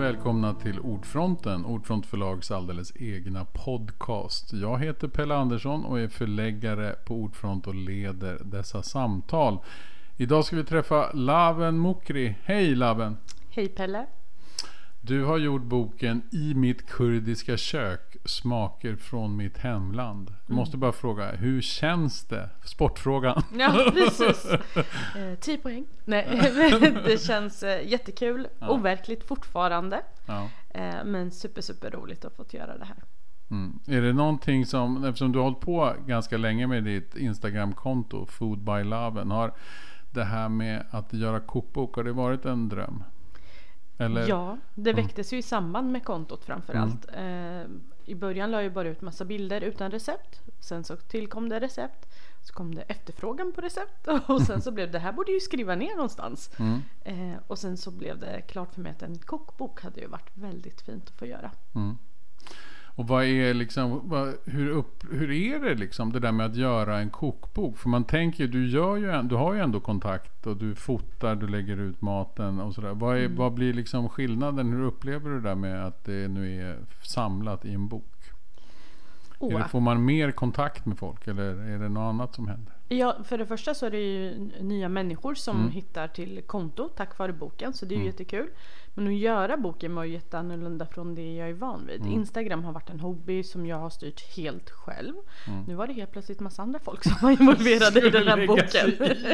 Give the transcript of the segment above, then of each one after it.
välkomna till Ordfronten, Ordfront förlags alldeles egna podcast. Jag heter Pelle Andersson och är förläggare på Ordfront och leder dessa samtal. Idag ska vi träffa Laven Mukri. Hej Laven! Hej Pelle! Du har gjort boken I mitt kurdiska kök, smaker från mitt hemland. Jag Mm. måste bara fråga, hur känns det? Sportfrågan. Ja, precis. Eh, 10 poäng. Nej, det känns eh, jättekul. Overkligt fortfarande. Ja. Eh, men super, super roligt att få göra det här. Mm. Är det någonting som, eftersom du har hållit på ganska länge med ditt Instagramkonto, Food by Laven, har det här med att göra kokbok, har det varit en dröm? Eller? Ja, det väcktes ju i samband med kontot framför allt. Eh, I början la jag bara ut massa bilder utan recept. Sen så tillkom det recept. Så kom det efterfrågan på recept. Och sen så blev det, det här borde ju skriva ner någonstans. Mm. Eh, och sen så blev det klart för mig att en kokbok hade ju varit väldigt fint att få göra. Mm. Och vad är liksom, vad, hur, upp, hur är det liksom det där med att göra en kokbok? För man tänker du, gör ju, en- du har ju ändå kontakt och du fotar, du lägger ut maten och sådär. Vad, är, Mm. vad blir liksom skillnaden? Hur upplever du det där med att det nu är samlat i en bok? Åh, det, får man mer kontakt med folk eller är det något annat som händer? Ja, för det första så är det ju nya människor som Mm. hittar till konto tack vare boken, så det är ju Mm. jättekul. Men att göra boken var ju jätteannorlunda från det jag är van vid. Mm. Instagram har varit en hobby som jag har styrt helt själv. Mm. Nu var det helt plötsligt massa andra folk som var involverade i den här boken.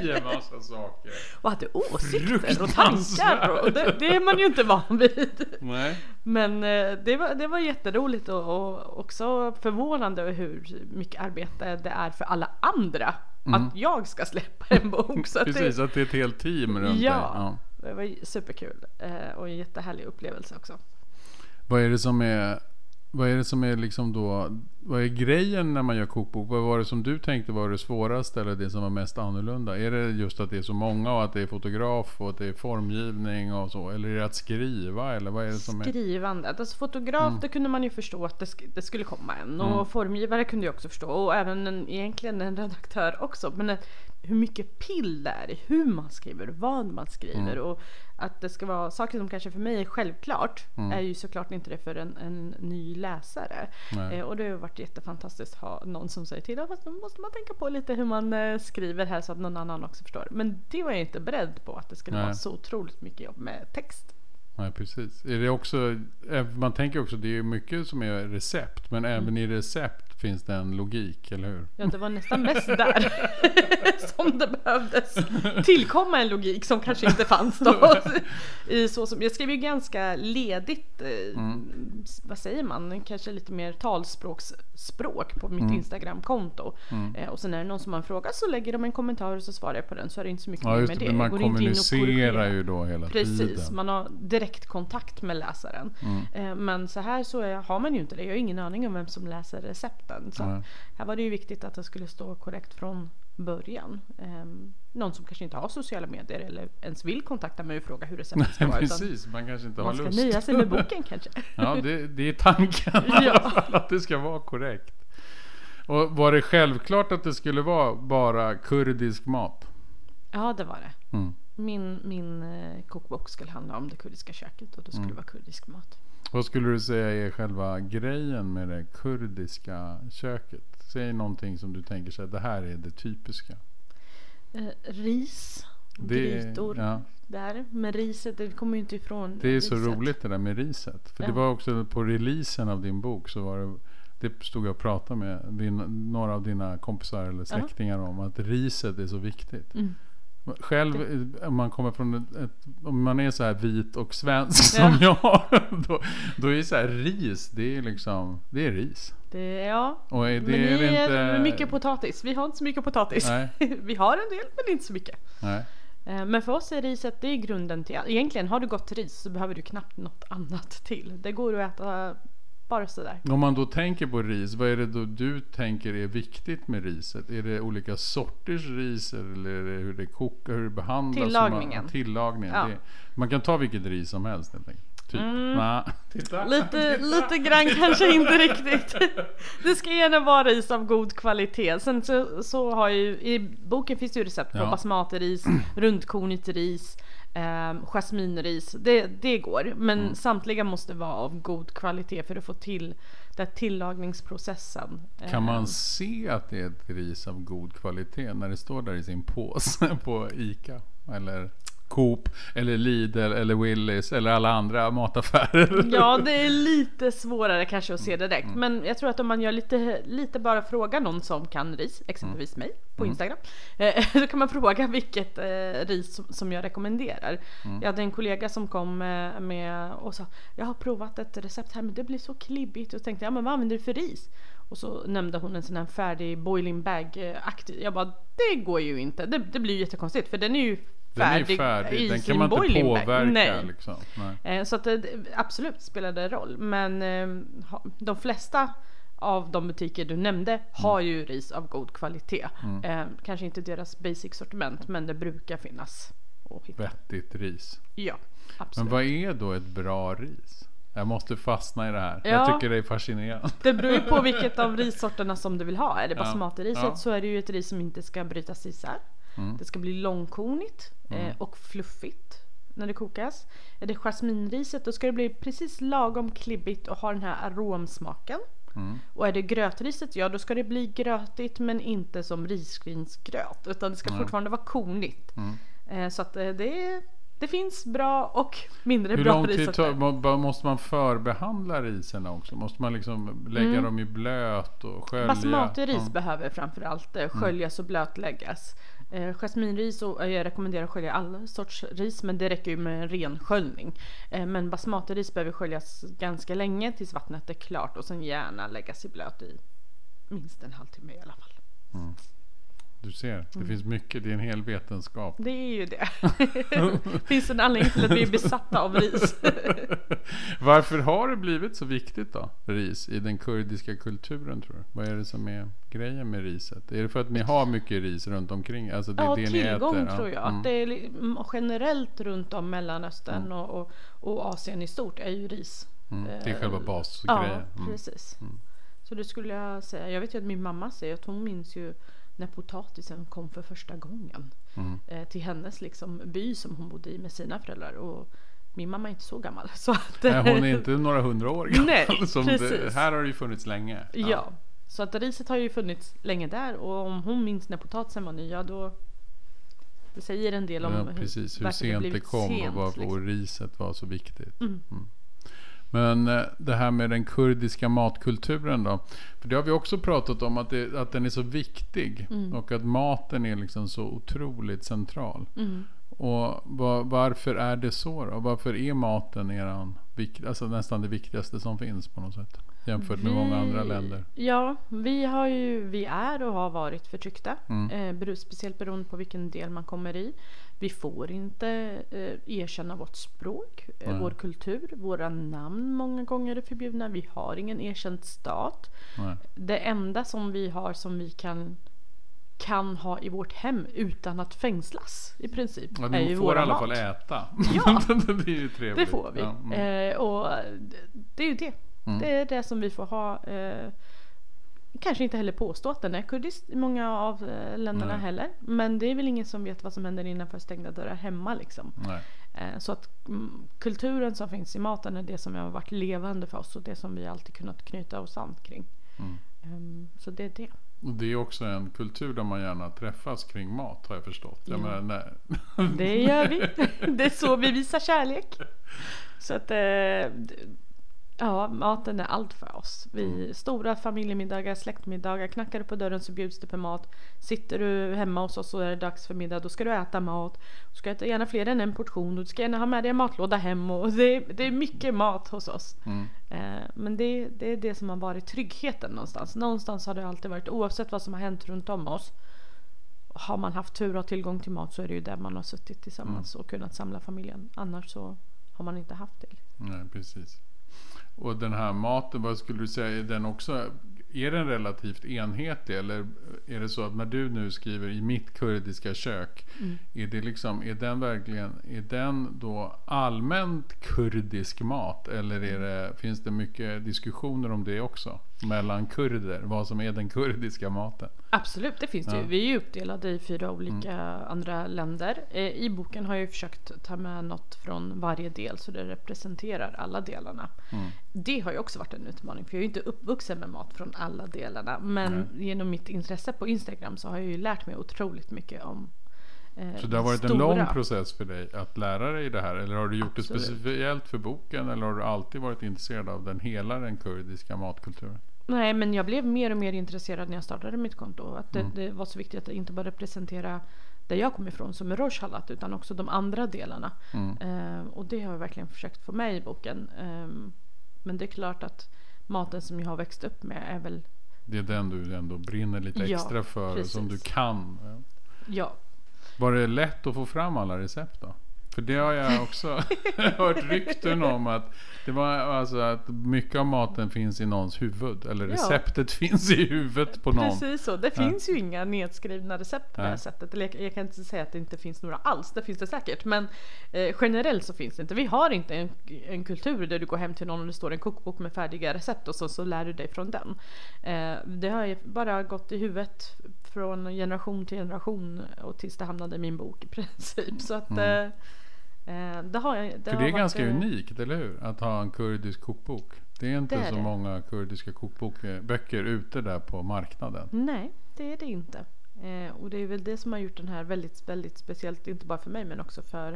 i en massa saker. Och hade åsikter och tankar. Och det, det är man ju inte van vid. Nej. Men eh, det var, det var jätteroligt och, och också förvånande över hur mycket arbete det är för alla andra Mm. att jag ska släppa en bok. Så att Precis, det, att det är ett helt team runt Ja. dig. Det var superkul eh, och en jättehärlig upplevelse också. Vad är det som är vad är det som är liksom då Vad är grejen när man gör kokbok? Vad var det som du tänkte var det svåraste eller det som var mest annorlunda? Är det just att det är så många och att det är fotograf och att det är formgivning och så? Eller är det att skriva? Eller vad är det som är? Skrivandet, alltså fotograf Mm. det kunde man ju förstå att det, sk- det skulle komma en och Mm. formgivare kunde jag också förstå och även en, egentligen en redaktör också. Men hur mycket pill det är i hur man skriver, vad man skriver Mm. och att det ska vara saker som kanske för mig är självklart Mm. är ju såklart inte det för en, en ny läsare. Eh, och det har varit jättefantastiskt att ha någon som säger till. "Ja, Fast nu måste man tänka på lite hur man eh, skriver här så att någon annan också förstår. Men det var jag inte beredd på att det skulle vara så otroligt mycket jobb med text. Nej, precis. Är det också, eh, man tänker också det är mycket som är recept. Men även i recept finns det en logik, eller hur? Ja, det var nästan mest där som det behövdes tillkomma en logik som kanske inte fanns då. I så som, jag skrev ju ganska ledigt, eh, Mm. vad säger man, kanske lite mer talspråksspråk på mitt Mm. Instagramkonto. Mm. Eh, och sen är det någon som har en fråga så lägger de en kommentar och så svarar jag på den så är det inte så mycket Ja just med det, man kommunicerar ju då hela Precis, tiden. man har direktkontakt med läsaren. Mm. Eh, Men så här så är, har man ju inte det. Jag har ingen aning om vem som läser recepten. Så Nej. här var det ju viktigt att det skulle stå korrekt från början. Ehm, någon som kanske inte har sociala medier eller ens vill kontakta mig och fråga hur receptet ska vara. precis, man kanske inte har man ska lust. nöja sig med boken kanske. Ja, det, det är tanken Ja. att det ska vara korrekt. Och var det självklart att det skulle vara bara kurdisk mat? Ja, det var det. Mm. Min, min eh, kokbok skulle handla om det kurdiska köket och det skulle Mm. vara kurdisk mat. Vad skulle du säga är själva grejen med det kurdiska köket? Säg någonting som du tänker sig att det här är det typiska. Eh, ris, Det, grytor ja, där. Men riset, det kommer ju inte ifrån det är så riset. roligt det där med riset. För det Ja. var också på releasen av din bok så var det det stod jag och pratade med din, några av dina kompisar eller släktingar om att riset är så viktigt. Mm. Själv, eh, om man kommer från ett, ett, om man är så här vit och svensk Ja. som jag, då, då är så här ris, det är liksom, det är ris. Det, ja, Och är det men ni är är inte... mycket potatis. Vi har inte så mycket potatis. Nej. Vi har en del men inte så mycket. Nej. Eh, Men för oss är riset det är grunden till allt. Egentligen har du gott ris så behöver du knappt något annat till. Det går att äta bara sådär. Om man då tänker på ris, vad är det då du tänker är viktigt med riset? Är det olika sorters ris eller är det hur det kokar, hur det behandlas? Tillagningen. Man, tillagningen. Ja. Det, man kan ta vilket ris som helst helt enkelt. Typ. Mm. Nej. Titta. Lite, lite grann kanske inte riktigt. Det ska gärna vara ris av god kvalitet. Sen så, så har ju, i boken finns det ju recept på Ja. basmatiris, rundkornigt ris, Eh, jasminris, det, det går. Men Mm. samtliga måste vara av god kvalitet för att få till den tillagningsprocessen. Kan man se att det är ett ris av god kvalitet när det står där i sin påse på ICA? Eller Coop, eller Lidl, eller Willys, eller alla andra mataffärer? Ja, det är lite svårare kanske att Mm. se det direkt. Men jag tror att om man gör lite, lite bara fråga någon som kan ris, exempelvis mig på Mm. Instagram. Eh, då kan man fråga vilket eh, ris som, som jag rekommenderar. Mm. Jag hade en kollega som kom eh, med och sa Jag har provat ett recept här men det blir så klibbigt. Och tänkte jag, men vad använder du för ris? Och så nämnde hon en sån här färdig boiling bag aktiv. Jag bara, det går ju inte. Det, det blir ju jättekonstigt för den är ju Den är färdig, färdig, den kan man inte påverka. Nej. Liksom. Nej. Eh, Så att det absolut spelade roll. Men eh, de flesta av de butiker du nämnde har ju ris av god kvalitet. Eh, kanske inte deras basic sortiment men det brukar finnas. Vettigt ris. Ja, Men absolut. vad är då ett bra ris? Jag måste fastna i det här. Ja. Jag tycker det är fascinerande. Det beror ju på vilket av rissorterna som du vill ha. Är det Ja. basmatirriset Ja. så är det ju ett ris som inte ska brytas isär. Mm. Det ska bli långkornigt eh, och fluffigt när det kokas. Är det jasminriset då ska det bli precis lagom klibbigt och ha den här aromsmaken. Mm. Och är det grötriset, ja då ska det bli grötigt men inte som risgrynsgröt. Utan det ska Nej. fortfarande vara kornigt. Mm. Eh, så att eh, det, det finns bra och mindre Hur bra lång tid tar, måste man förbehandla riserna också? Måste man liksom lägga Mm. dem i blöt och skölja? Basmati-ris Ja. behöver framförallt eh, sköljas och blötläggas. Eh, jasminris, och, eh, jag rekommenderar att skölja all sorts ris men det räcker ju med en ren sköljning. Eh, men basmatiris behöver sköljas ganska länge tills vattnet är klart och sen gärna läggas i blöt i minst en halvtimme i alla fall. Mm. Du ser, det finns mycket. Det är en hel vetenskap. Det är ju det. Finns en anledning till att vi är besatta av ris. Varför har det blivit så viktigt då? Ris i den kurdiska kulturen tror du? Vad är det som är grejen med riset? Är det för att ni har mycket ris runt omkring? Alltså det är ja, det tillgång äter? tror jag. Mm. Det är generellt runt om Mellanöstern och, och, och Asien i stort är ju ris. Mm. Det är Eh, själva basgrejen. Ja, Mm. precis. Så det skulle jag säga. Jag vet ju att min mamma säger att hon minns ju när potatisen kom för första gången. Mm. Eh, till hennes liksom, by som hon bodde i med sina föräldrar. Och min mamma är inte så gammal. Så att, Nej, hon är inte några hundra år gammal. Nej, som det, precis. här har det ju funnits länge. Ja. Så att riset har ju funnits länge där och om hon minns när potatisen var ny, ja då det säger en del om Ja, precis, hur varför sent det blivit kom sent, och varför liksom. riset var så viktigt. Mm. Men eh, det här med den kurdiska matkulturen då? För det har vi också pratat om att, det, att den är så viktig Mm. och att maten är liksom så otroligt central. Mm. Och va- varför är det så då? Varför är maten eran, alltså nästan det viktigaste som finns på något sätt? Jämfört med många andra länder. Ja, vi, har ju, vi är och har varit förtryckta. Mm. Eh, speciellt beroende på vilken del man kommer i. Vi får inte eh, erkänna vårt språk, eh, vår kultur. Våra namn många gånger är förbjudna. Vi har ingen erkänd stat. Nej. Det enda som vi har som vi kan kan ha i vårt hem utan att fängslas i princip. Ja, är ju får i våra alla mat. fall äta. Ja. det. Det får vi. Ja, mm. eh, och det, det är ju det. Mm. Det är det som vi får ha. Eh, kanske inte heller påstå att den är kurdisk i många av eh, länderna Nej. heller. Men det är väl ingen som vet vad som händer innanför stängda dörrar hemma liksom. Eh, så att mm, kulturen som finns i maten är det som har varit levande för oss och det som vi alltid kunnat knyta oss an kring. Mm. Ehm, så det är det. Det är också en kultur där man gärna träffas kring mat har jag förstått. Jag Ja. nej. Det gör vi. Det är så vi visar kärlek. Så att eh, ja, maten är allt för oss. Vi stora familjemiddagar, släktmiddagar, knackar du på dörren så bjuds det på mat. Sitter du hemma hos oss och är det dags för middag, då ska du äta mat. Du ska äta gärna fler än en portion. Du ska gärna ha med dig en matlåda hem och det, det är mycket mat hos oss. Mm. Eh, men det, det är det som har varit tryggheten någonstans. Någonstans har det alltid varit, oavsett vad som har hänt runt om oss. Har man haft tur och tillgång till mat så är det ju där man har suttit tillsammans och kunnat samla familjen. Annars så har man inte haft det. Nej, precis. Och den här maten, vad skulle du säga, är den också är den relativt enhetlig eller är det så att när du nu skriver i mitt kurdiska kök Mm. är det liksom, är den verkligen, är den då allmänt kurdisk mat eller är det, finns det mycket diskussioner om det också? Mellan kurder, vad som är den kurdiska maten. Absolut, det finns det Ja. ju. Vi är ju uppdelade i fyra olika andra länder. Eh, I boken har jag ju försökt ta med något från varje del så det representerar alla delarna. Mm. Det har ju också varit en utmaning för jag är ju inte uppvuxen med mat från alla delarna. Men genom mitt intresse på Instagram så har jag ju lärt mig otroligt mycket om Så det har varit en stora. lång process för dig att lära dig det här? Eller har du gjort Absolut. det speciellt för boken? Eller har du alltid varit intresserad av den hela den kurdiska matkulturen? Nej, men jag blev mer och mer intresserad när jag startade mitt konto. Att det, Mm. det var så viktigt att inte bara representera där jag kommer ifrån som är Rojhalat utan också de andra delarna. Mm. Eh, och det har jag verkligen försökt få med i boken. Ehm, men det är klart att maten som jag har växt upp med är väl, Det är den du ändå brinner lite Ja, extra för, precis. som du kan. ja, Var det lätt att få fram alla recept då? För det har jag också hört rykten om att det var alltså att mycket av maten finns i någons huvud. Eller Ja. receptet finns i huvudet på någon. precis så. Det Ja. finns ju inga nedskrivna recept på det här sättet. Eller jag, jag kan inte säga att det inte finns några alls, det finns det säkert. Men eh, generellt så finns det inte. Vi har inte en, en kultur där du går hem till någon och det står en kokbok med färdiga recept och så, så lär du dig från den. Eh, det har ju bara gått i huvudet från generation till generation och tills det hamnade i min bok i princip. Så att eh, eh, det har jag. Mm. För har det är varit, ganska eh, unikt, eller hur? Att ha en kurdisk kokbok. Det är inte Det är så det. många kurdiska kokböcker ute där på marknaden. Nej, det är det inte. Eh, och det är väl det som har gjort den här väldigt, väldigt speciellt, inte bara för mig men också för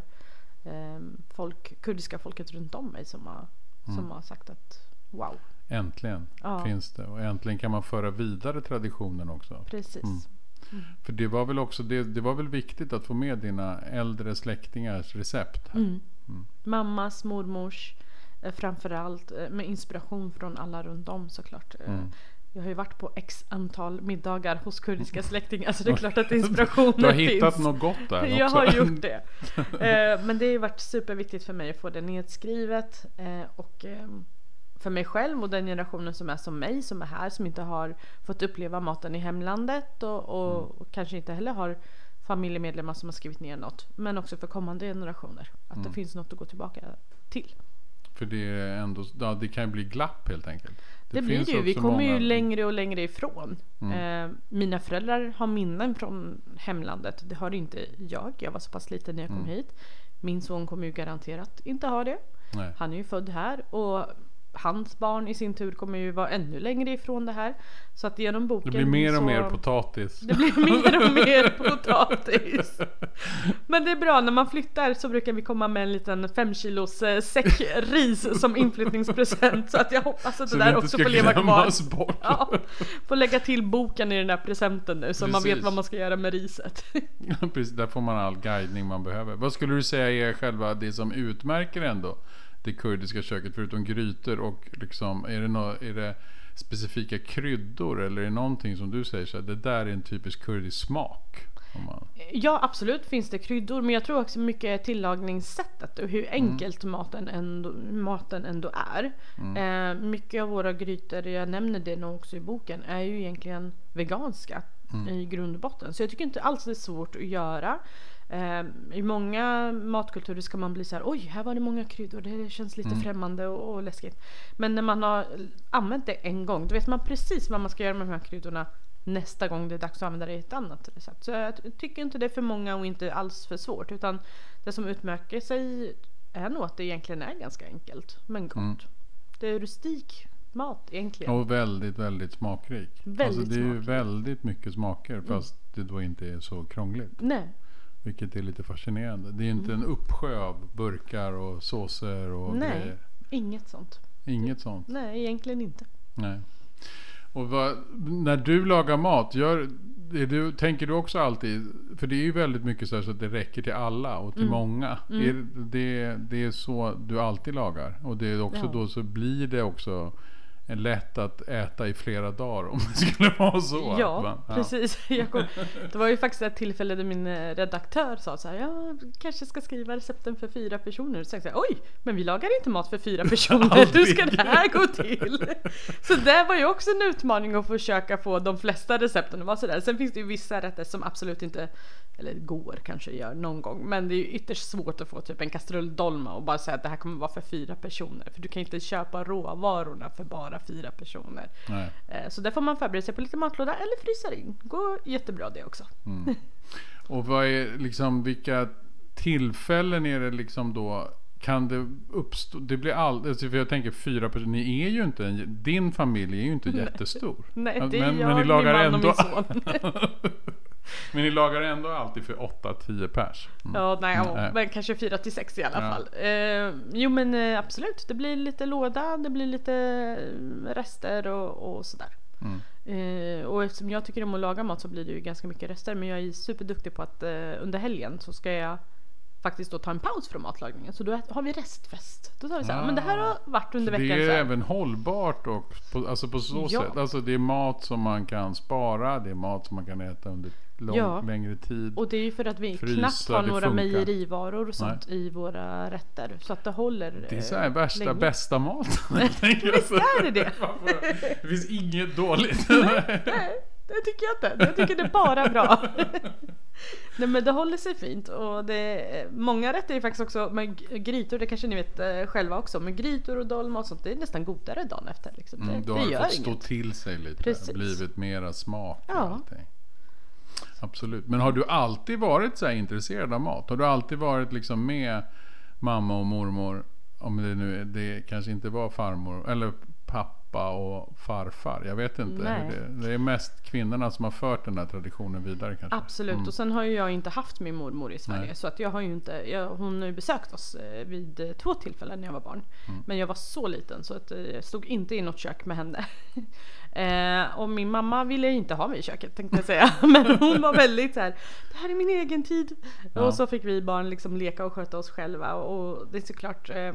eh, folk, kurdiska folket runt om mig som har, Mm. som har sagt att wow, Äntligen Ja. finns det. Och äntligen kan man föra vidare traditionen också. precis. Mm. För det var väl också det, det var väl viktigt att få med dina äldre släktingars recept. Här. Mm. Mammas, mormors, eh, framförallt eh, med inspiration från alla runt om såklart. Eh, Mm. Jag har ju varit på x antal middagar hos kurdiska släktingar så det är klart att inspirationen Du har finns. hittat något gott där Jag också. har gjort det. Men det har ju varit superviktigt för mig att få det nedskrivet. och ehm, för mig själv och den generationen som är som mig, som är här, som inte har fått uppleva maten i hemlandet och, och, Mm. och kanske inte heller har familjemedlemmar som har skrivit ner något. Men också för kommande generationer. Att Mm. det finns något att gå tillbaka till. För det är ändå, ja, det kan ju bli glapp helt enkelt. Det, blir finns det ju. Vi kommer ju många- längre och längre ifrån. Mm. Eh, mina föräldrar har minnen från hemlandet. Det har inte jag. Jag var så pass liten när jag kom Mm. hit. Min son kommer ju garanterat inte ha det. Nej. Han är ju född här och hans barn i sin tur kommer ju vara ännu längre ifrån det här. Så att genom Det boken blir mer och så... mer potatis. Det blir mer och mer potatis. Men det är bra, när man flyttar så brukar vi komma med en liten fem kilos eh, säck ris som inflyttningspresent. Så att jag hoppas att det Så där det inte också får leva kvar. bort. Ja, får lägga till boken i den där presenten nu så man vet Precis. vad man ska göra med riset. Precis, där får man all guidning man behöver. Vad skulle du säga är själva det som utmärker ändå det kurdiska köket förutom grytor och liksom är det, nå är det specifika kryddor eller är det någonting som du säger så här, det där är en typisk kurdisk smak? Man, Ja absolut finns det kryddor men jag tror också mycket tillagningssättet och hur enkelt maten, ändå, maten ändå är. Eh, mycket av våra grytor, jag nämner det nog också i boken, är ju egentligen veganska i grund och botten. Så jag tycker inte alls det är svårt att göra. Eh, I många matkulturer ska man bli så här, oj här var det många kryddor, det känns lite främmande och, och läskigt. Men när man har använt det en gång, då vet man precis vad man ska göra med de här kryddorna nästa gång det är dags att använda det i ett annat recept. Så jag tycker inte det är för många och inte alls för svårt. Utan det som utmärker sig är nog att det egentligen är ganska enkelt men gott. Mm. Det är rustik mat egentligen. och väldigt, väldigt smakrik. Väldigt alltså det är ju smakrik. Mm. väldigt mycket smaker fast det då inte är så krångligt. Nej, Vilket är lite fascinerande. Det är inte en uppsjö av burkar och såser och Nej. grejer. inget sånt. Inget sånt. Nej, egentligen inte. Nej. Och vad, när du lagar mat, gör, du, tänker du också alltid, för det är ju väldigt mycket så, så att det räcker till alla och till Mm. många. Är det, det är så du alltid lagar. Och det är också Ja. då så blir det också lätt att äta i flera dagar om det skulle vara så. Ja, man- precis. Kom, det var ju faktiskt ett tillfälle där min eh, redaktör sa så här, jag kanske ska skriva recepten för fyra personer. Så jag sa, oj, men vi lagar inte mat för fyra personer. Hur ska det här gå till? Så det var ju också en utmaning att försöka få de flesta recepten att vara sådär. Sen finns det ju vissa rätter som absolut inte, eller går kanske gör någon gång, men det är ju ytterst svårt att få typ en kastrulldolma och bara säga att det här kommer vara för fyra personer. För du kan inte köpa råvarorna för bara fyra personer. Nej. Eh, Så där får man förbereda sig på lite matlåda eller frysa in. Går jättebra det också. Och vad är liksom vilka tillfällen är det liksom då kan det uppstå? Det blir aldrig, för jag tänker fyra personer, ni är ju inte, en, din familj är ju inte jättestor. Nej, det är men, jag, men ni lagar min man ändå, och min son. men ni lagar ändå alltid för 8-10 pers. Mm. Ja, nej, ja, Nej. men kanske fyra till sex i alla Ja. fall. Eh, jo men eh, absolut, det blir lite låda, det blir lite eh, rester och, och sådär. Mm. Eh, och eftersom jag tycker om att laga mat så blir det ju ganska mycket rester. Men jag är superduktig på att eh, under helgen så ska jag faktiskt då ta en paus från matlagningen. Så då har vi restfest. Då tar vi så här, Ah. men det här har varit under Det veckan. är så här. även hållbart och på, alltså på så Ja. sätt. Alltså det är mat som man kan spara, det är mat som man kan äta under lång, Ja. längre tid. Och det är ju för att vi Frysa, knappt har det några funkar. mejerivaror och sånt i våra rätter. Så att det håller det är så eh, här värsta länge. bästa maten. Visst är det det? det finns inget dåligt. Nej, det tycker jag inte. Jag tycker det är bara bra. Nej men det håller sig fint och det, många rätter är faktiskt också med grytor, det kanske ni vet eh, själva också, men grytor och dolma och sånt det är nästan godare dagen efter. Liksom. Mm, det, då det har det fått stå inget. till sig lite. Precis. Blivit mera smak och Ja. allting. Absolut. Men har du alltid varit så här intresserad av mat? Har du alltid varit liksom med mamma och mormor? Om det nu är, det kanske inte var farmor eller pappa och farfar. Jag vet inte. Hur det, det är mest kvinnorna som har fört den här traditionen vidare kanske. Absolut och sen har ju jag inte haft min mormor i Sverige Nej. så att jag har ju inte, jag, hon har ju besökt oss eh, vid eh, två tillfällen när jag var barn. Mm. Men jag var så liten så att eh, jag stod inte i något kök med henne. eh, och min mamma ville inte ha mig i köket tänkte jag säga. Men hon var väldigt så här, det här är min egen tid. Ja. Och så fick vi barn liksom leka och sköta oss själva och det är såklart eh,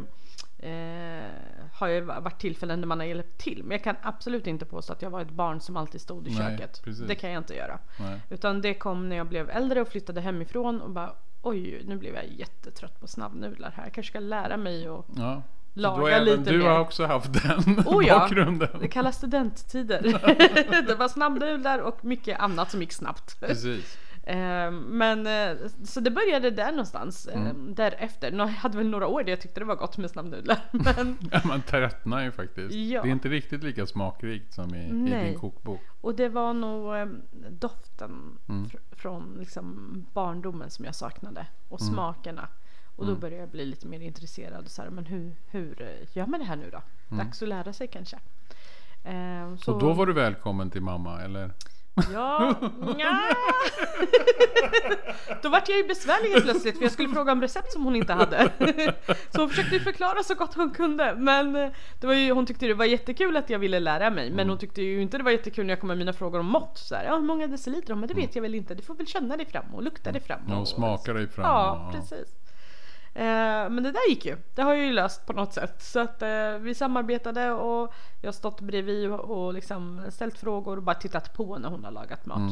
Eh, har ju varit tillfällen när man har hjälpt till. Men jag kan absolut inte påstå att jag var ett barn som alltid stod i Nej, köket. precis. Det kan jag inte göra. Nej. Utan det kom när jag blev äldre och flyttade hemifrån och bara oj, nu blev jag jättetrött på snabbnudlar här. Jag kanske ska lära mig och Ja. Laga lite du mer. har också haft den Oh ja. bakgrunden. det kallas studenttider. det var snabbnudlar och mycket annat som gick snabbt. Precis. Eh, Men eh, så det började där någonstans eh, Mm. därefter. Jag hade väl några år där jag tyckte det var gott med snabbnudlar. Men, Ja, man tröttnar ju faktiskt. Ja. Det är inte riktigt lika smakrikt som i, i Nej. din kokbok. och det var nog doften Mm. fr- från liksom barndomen som jag saknade. Och smakerna. Och då Mm. började jag bli lite mer intresserad. Så här, men hur, hur gör man det här nu då? Dags att lära sig kanske. Så, Och då var du välkommen till mamma, eller? Ja, nja. Då vart jag ju besvärlig helt plötsligt för jag skulle fråga om recept som hon inte hade. Så hon försökte ju förklara så gott hon kunde. Men eh, det var ju, hon tyckte det var jättekul att jag ville lära mig. Men hon tyckte ju inte det var jättekul när jag kom med mina frågor om mått. Så här, ja, hur många deciliter? Men det vet jag väl inte. Du får väl känna dig fram och lukta dig fram. Ja, och och smaka dig fram. Ja, precis. Eh, men det där gick ju. Det har jag ju löst på något sätt. Så att eh, vi samarbetade och jag har stått bredvid och, liksom ställt frågor och bara tittat på när hon har lagat mat.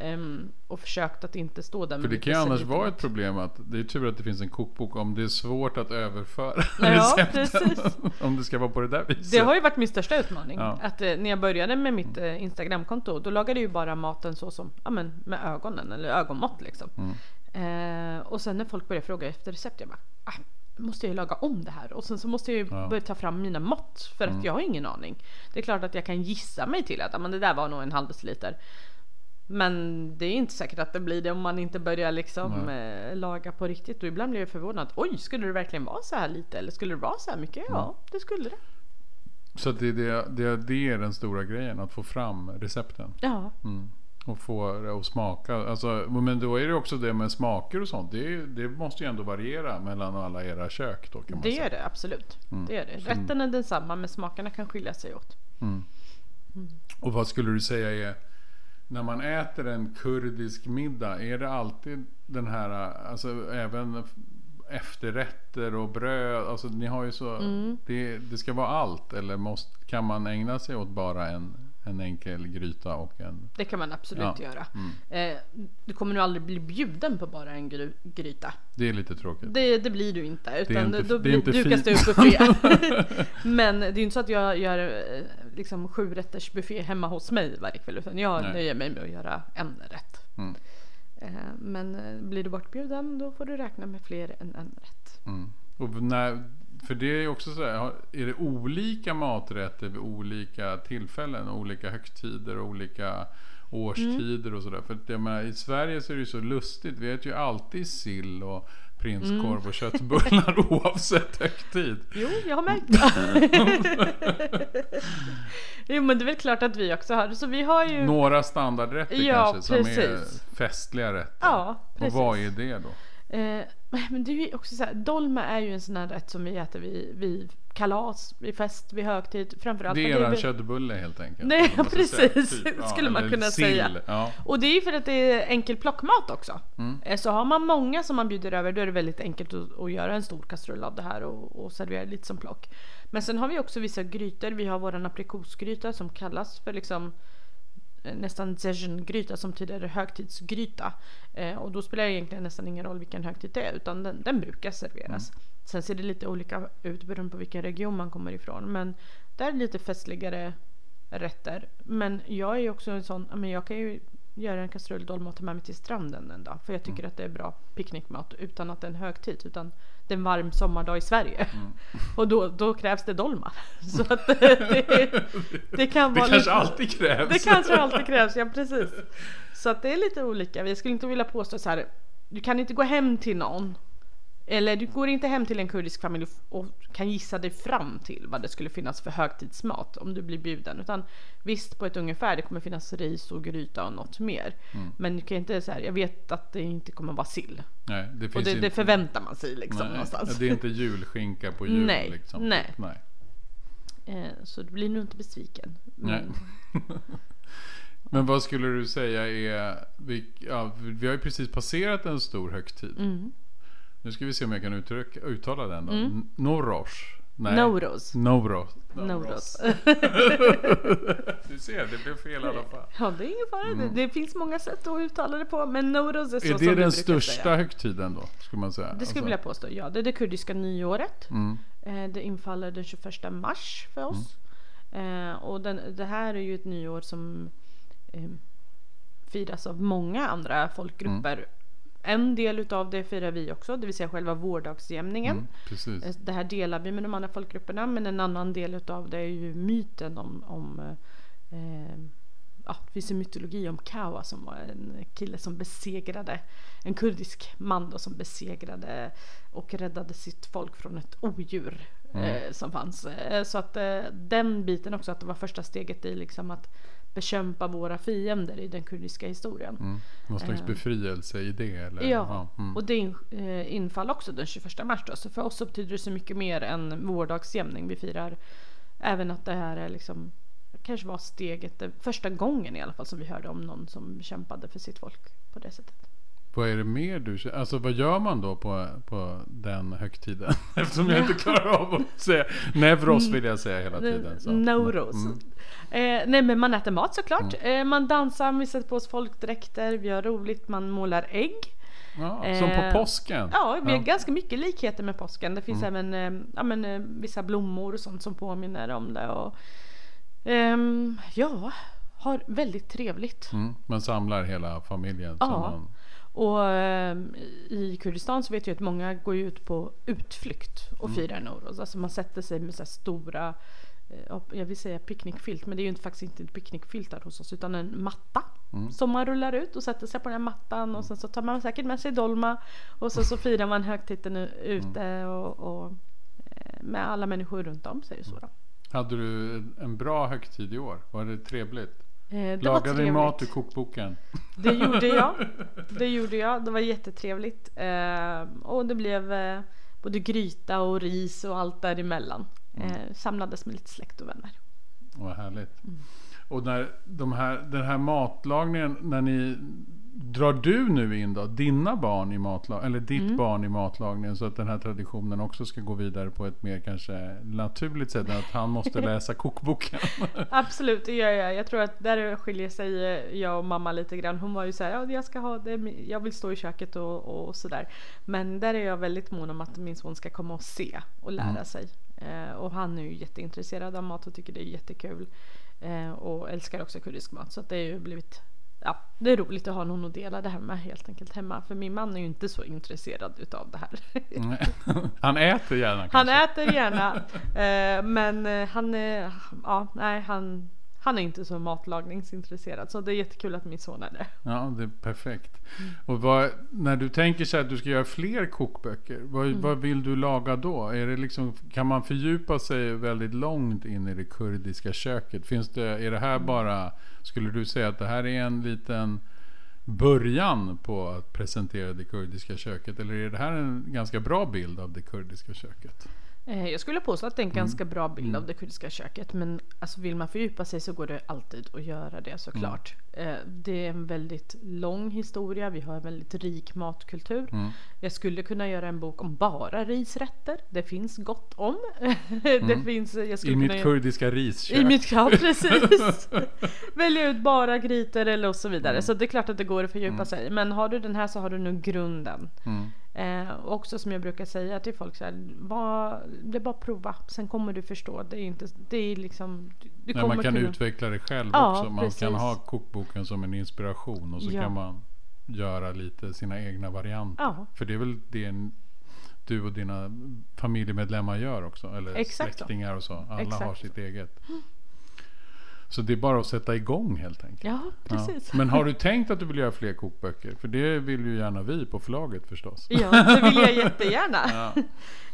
Ehm, och försökt att inte stå där Mm. För det kan ju annars vara ett problem att det är tur att det finns en kokbok om det är svårt att överföra Ja, recepten. om det ska vara på det där viset. Det har ju varit min största utmaning. Ja. Att eh, när jag började med mitt eh, Instagramkonto då lagade jag ju bara maten så som, ja men med ögonen eller ögonmått liksom. Mm. Eh, och sen när folk började fråga efter recept jag bara, ah, måste jag ju laga om det här? Och sen så måste jag ju Ja. Mm. börja ta fram mina mått för att jag har ingen aning. Det är klart att jag kan gissa mig till att ah, men det där var nog en halv deciliter. Men det är inte säkert att det blir det om man inte börjar liksom eh, laga på riktigt. Och ibland blir jag förvånad. Oj, skulle det verkligen vara så här lite? Eller skulle det vara så här mycket? Ja, Mm. det skulle det. Så det, det, det, det är den stora grejen, att få fram recepten. Ja, Mm. Och få det att smaka. Alltså, men då är det också det med smaker och sånt. Det, är, det måste ju ändå variera mellan alla era kök då det gör det absolut. Mm. Det gör det. Rätten är densamma men smakerna kan skilja sig åt. Och vad skulle du säga är när man äter en kurdisk middag, är det alltid den här, alltså även efterrätter och bröd, alltså ni har ju så, Mm. det, det ska vara allt eller måste, kan man ägna sig åt bara en, en enkel gryta och en, Det kan man absolut Ja. göra. Mm. Eh, du kommer nog aldrig bli bjuden på bara en gry- gryta. det är lite tråkigt. Det, det blir du inte. Utan inte- då det är blir, dukas det upp buffé. Men det är ju inte så att jag gör eh, liksom sju rätters buffé hemma hos mig varje kväll. Utan jag Nej. nöjer mig med att göra en rätt. Mm. Eh, men eh, blir du bortbjuden då får du räkna med fler än en rätt. Mm. Och när, För det är också så här, är det olika maträtter vid olika tillfällen, olika högtider och olika årstider och sådär. För jag menar, i Sverige så är det ju så lustigt. Vi äter ju alltid sill och prinskorv och köttbullar oavsett högtid. Jo, jag har märkt det. jo, men det är väl klart att vi också har. Så vi har ju... Några standardrätter Ja, kanske som är precis. festliga rätter. Ja, och precis. vad är det då? Eh, men det är ju också så här, dolma är ju en sån här rätt som vi äter vid, vid kalas, vid fest, vid högtid. Framförallt Det är en väl- köttbulle helt enkelt. Nej, man ska säga. precis. Skulle man eller kunna sill. säga. Ja. Och det är ju för att det är enkel plockmat också. Mm. Eh, Så har man många som man bjuder över då är det väldigt enkelt att, att göra en stor kastrull av det här och, och servera lite som plock. Men sen har vi också vissa grytor. Vi har våran aprikosgryta som kallas för liksom nästan gryta som tidigare högtidsgryta. Eh, och då spelar det egentligen nästan ingen roll vilken högtid det är utan den, den brukar serveras. Sen ser det lite olika ut beroende på vilken region man kommer ifrån. Men där är lite festligare rätter. Men jag är ju också en sån, men jag kan ju göra en kastrull dolma och ta med mig till stranden en dag. För jag tycker att det är bra picknickmat utan att det är en högtid. Utan det är en varm sommardag i Sverige. Och då, då krävs det dolma. Så att det, det, det kan Det vara kanske lite, alltid krävs. det kanske alltid krävs, ja precis. Så att det är lite olika. Jag skulle inte vilja påstå så här. Du kan inte gå hem till någon. Eller du går inte hem till en kurdisk familj och kan gissa dig fram till vad det skulle finnas för högtidsmat om du blir bjuden. Utan visst på ett ungefär, det kommer finnas ris och gryta och något mer. Men du kan inte säga, jag vet att det inte kommer vara sill. Nej, det Och det, inte. det förväntar man sig liksom nej, någonstans. Det är inte julskinka på jul Nej, liksom. nej. nej. Eh, Så du blir nog inte besviken. Nej. Men- Men vad skulle du säga är, vi, ja, vi har ju precis passerat en stor högtid. Mm. Nu ska vi se om jag kan uttrycka, uttala den då. Mm. Norosh. Nej. Nowros. Nowros. Nowros. Du ser, det blev fel i alla fall. Ja, det är ingen fara. Det, det finns många sätt att uttala det på. Men Nowros är så Mm. Är som det vi den största Säga. högtiden då? Skulle man säga. Det skulle jag vilja påstå. Ja, det är det kurdiska nyåret. Mm. Eh, Det infaller den 21 mars för oss. Eh, och den, det här är ju ett nyår som eh, firas av många andra folkgrupper. En del utav det firar vi också, det vill säga själva vårdagsjämningen. Mm. Eh, Det här delar vi med de andra folkgrupperna men en annan del utav det är ju myten om, om eh, ja, det finns en mytologi om Kawa som var en kille som besegrade en kurdisk man då som besegrade och räddade sitt folk från ett odjur eh, som fanns. Eh, så att eh, den biten också att det var första steget i liksom att bekämpa våra fiender i den kurdiska historien. Mm. Någon slags Eh. befrielse i det eller? Ja, mm. och det eh, infall också den 21 mars då. Så för oss så betyder det så mycket mer än vårdagsjämning. Vi firar även att det här är liksom kanske var steget, första gången i alla fall som vi hörde om någon som kämpade för sitt folk på det sättet. Vad är det mer du känner? Alltså vad gör man då på, på den högtiden? Eftersom jag inte klarar av att säga. Nevros vill jag säga hela tiden. Så. Nauros. Mm. Eh, nej men man äter mat såklart. Eh, man dansar, vi sätter på oss folkdräkter, vi har roligt, man målar ägg. Ja, som på Eh, påsken? Ja, vi har Ja. ganska mycket likheter med påsken. Det finns även eh, ja, men, eh, vissa blommor och sånt som påminner om det. Och, ehm, ja, har väldigt trevligt. Mm. Man samlar hela familjen. Ja. Och ehm, i Kurdistan så vet jag att många går ut på utflykt och Mm. firar Nowroz. Alltså man sätter sig med så stora eh, jag vill säga picknickfilt men det är ju inte, faktiskt inte en picknickfilt här hos oss utan en matta Mm. som man rullar ut och sätter sig på den här mattan och sen så tar man säkert med sig dolma och så, så firar man högtiden ute Mm. och, och eh, med alla människor runt om sig. Så då. hade du en bra högtid i år? Var det trevligt? Eh, Lagade ni mat ur kokboken? Det gjorde jag. Det gjorde jag. Det var jättetrevligt. Eh, och det blev eh, både gryta och ris och allt däremellan. Eh, samlades med lite släkt och vänner. Vad härligt. Mm. Och när de här, den här matlagningen, när ni Drar du nu in då dina barn i matlag eller ditt Mm. barn i matlagningen så att den här traditionen också ska gå vidare på ett mer kanske naturligt sätt än att han måste läsa kokboken? Absolut, det gör jag. Jag tror att där skiljer sig eh, jag och mamma lite grann. Hon var ju så här, ja, jag ska ha det, jag vill stå i köket och, och sådär. Men där är jag väldigt mån om att min son ska komma och se och lära Mm. sig. Eh, och han är ju jätteintresserad av mat och tycker det är jättekul. Eh, och älskar också kurdisk mat. Så det har ju blivit ja, det är roligt att ha någon att dela det här med helt enkelt hemma. För min man är ju inte så intresserad utav det här. han äter gärna kanske? Han äter gärna. Eh, men eh, han är, ja, nej, han, han är inte så matlagningsintresserad. Så det är jättekul att min son är det. Ja, det är perfekt. Mm. Och vad, när du tänker så att du ska göra fler kokböcker, vad, mm. vad vill du laga då? Är det liksom, kan man fördjupa sig väldigt långt in i det kurdiska köket? Finns det, är det här bara, skulle du säga att det här är en liten början på att presentera det kurdiska köket? Eller är det här en ganska bra bild av det kurdiska köket? Eh, jag skulle påstå att det är en mm. ganska bra bild mm. av det kurdiska köket. Men alltså vill man fördjupa sig så går det alltid att göra det såklart. Mm. Det är en väldigt lång historia. Vi har en väldigt rik matkultur. Mm. Jag skulle kunna göra en bok om bara risrätter. Det finns gott om. det mm. finns, jag I mitt göra... kurdiska riskök. I mitt, ja precis. Välja ut bara grytor eller och så vidare. Mm. Så det är klart att det går att fördjupa sig. Men har du den här så har du nu grunden. Eh, också som jag brukar säga till folk så här, var, det är bara att prova. Sen kommer du förstå. Det är inte, det är liksom, du Nej, man kan kunna... utveckla det själv ja, också. Man precis. kan ha kokboken som en inspiration och så ja. kan man göra lite sina egna varianter. Ja. För det är väl det du och dina familjemedlemmar gör också. Eller Exakt släktingar och så. Alla Exakt. har sitt eget. Så det är bara att sätta igång helt enkelt. Ja, precis. Ja. Men har du tänkt att du vill göra fler kokböcker? För det vill ju gärna vi på förlaget förstås. Ja, det vill jag jättegärna.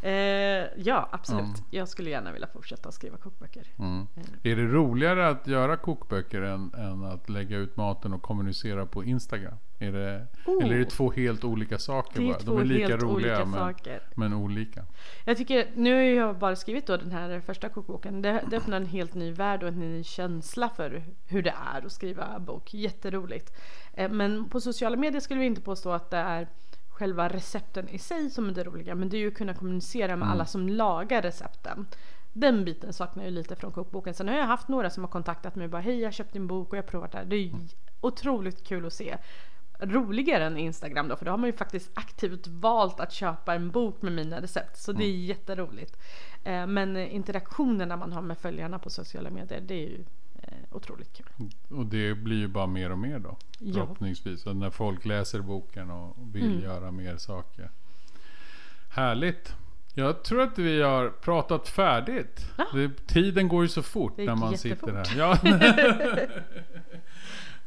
Ja, eh, ja absolut. Mm. Jag skulle gärna vilja fortsätta skriva kokböcker. Mm. Eh. Är det roligare att göra kokböcker än, än att lägga ut maten och kommunicera på Instagram? Är det, oh. Eller är det två helt olika saker? Det är två De är lika helt roliga olika men, saker. men olika. Jag tycker, nu har jag bara skrivit då den här första kokboken. Det, det öppnar en helt ny värld och en ny känsla för hur det är att skriva bok. Jätteroligt. Eh, men på sociala medier skulle vi inte påstå att det är själva recepten i sig som är det roliga. Men det är ju att kunna kommunicera med mm. alla som lagar recepten. Den biten saknar jag lite från kokboken. Sen har jag haft några som har kontaktat mig och bara hej jag har köpt din bok och jag har provat det här. Det är mm. otroligt kul att se roligare än Instagram då för då har man ju faktiskt aktivt valt att köpa en bok med mina recept så det är mm. jätteroligt. Eh, men interaktionerna man har med följarna på sociala medier det är ju eh, otroligt kul. Och det blir ju bara mer och mer då ja. förhoppningsvis. Att när folk läser boken och vill mm. göra mer saker. Härligt! Jag tror att vi har pratat färdigt. Ah. Det, tiden går ju så fort när man jättefort. sitter här. Ja.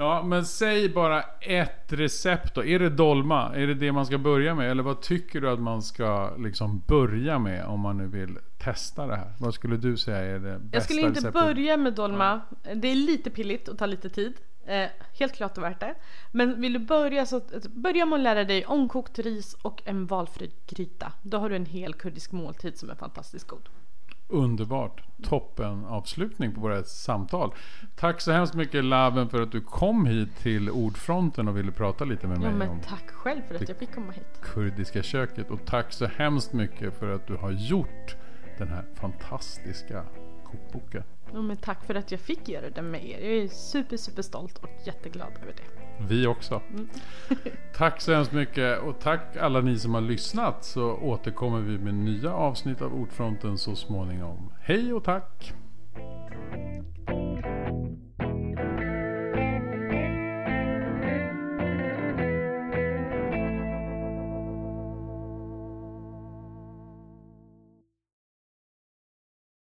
Ja, men säg bara ett recept då. Är det dolma? Är det det man ska börja med? Eller vad tycker du att man ska liksom börja med om man nu vill testa det här? Vad skulle du säga är det bästa Jag skulle inte receptet? börja med dolma. Det är lite pilligt och tar lite tid. Eh, helt klart värt det. Men vill du börja så börja med att lära dig omkokt ris och en valfri gryta. Då har du en hel kurdisk måltid som är fantastiskt god. Underbart. Toppen avslutning på våra samtal. Tack så hemskt mycket Laven för att du kom hit till Ordfronten och ville prata lite med mig. Ja, men om tack själv för att jag fick komma hit. Kurdiska köket. Och tack så hemskt mycket för att du har gjort den här fantastiska kokboken. Ja, men tack för att jag fick göra den med er. Jag är super, super stolt och jätteglad över det. Vi också. Mm. Tack så hemskt mycket och tack alla ni som har lyssnat så återkommer vi med nya avsnitt av Ordfronten så småningom. Hej och tack!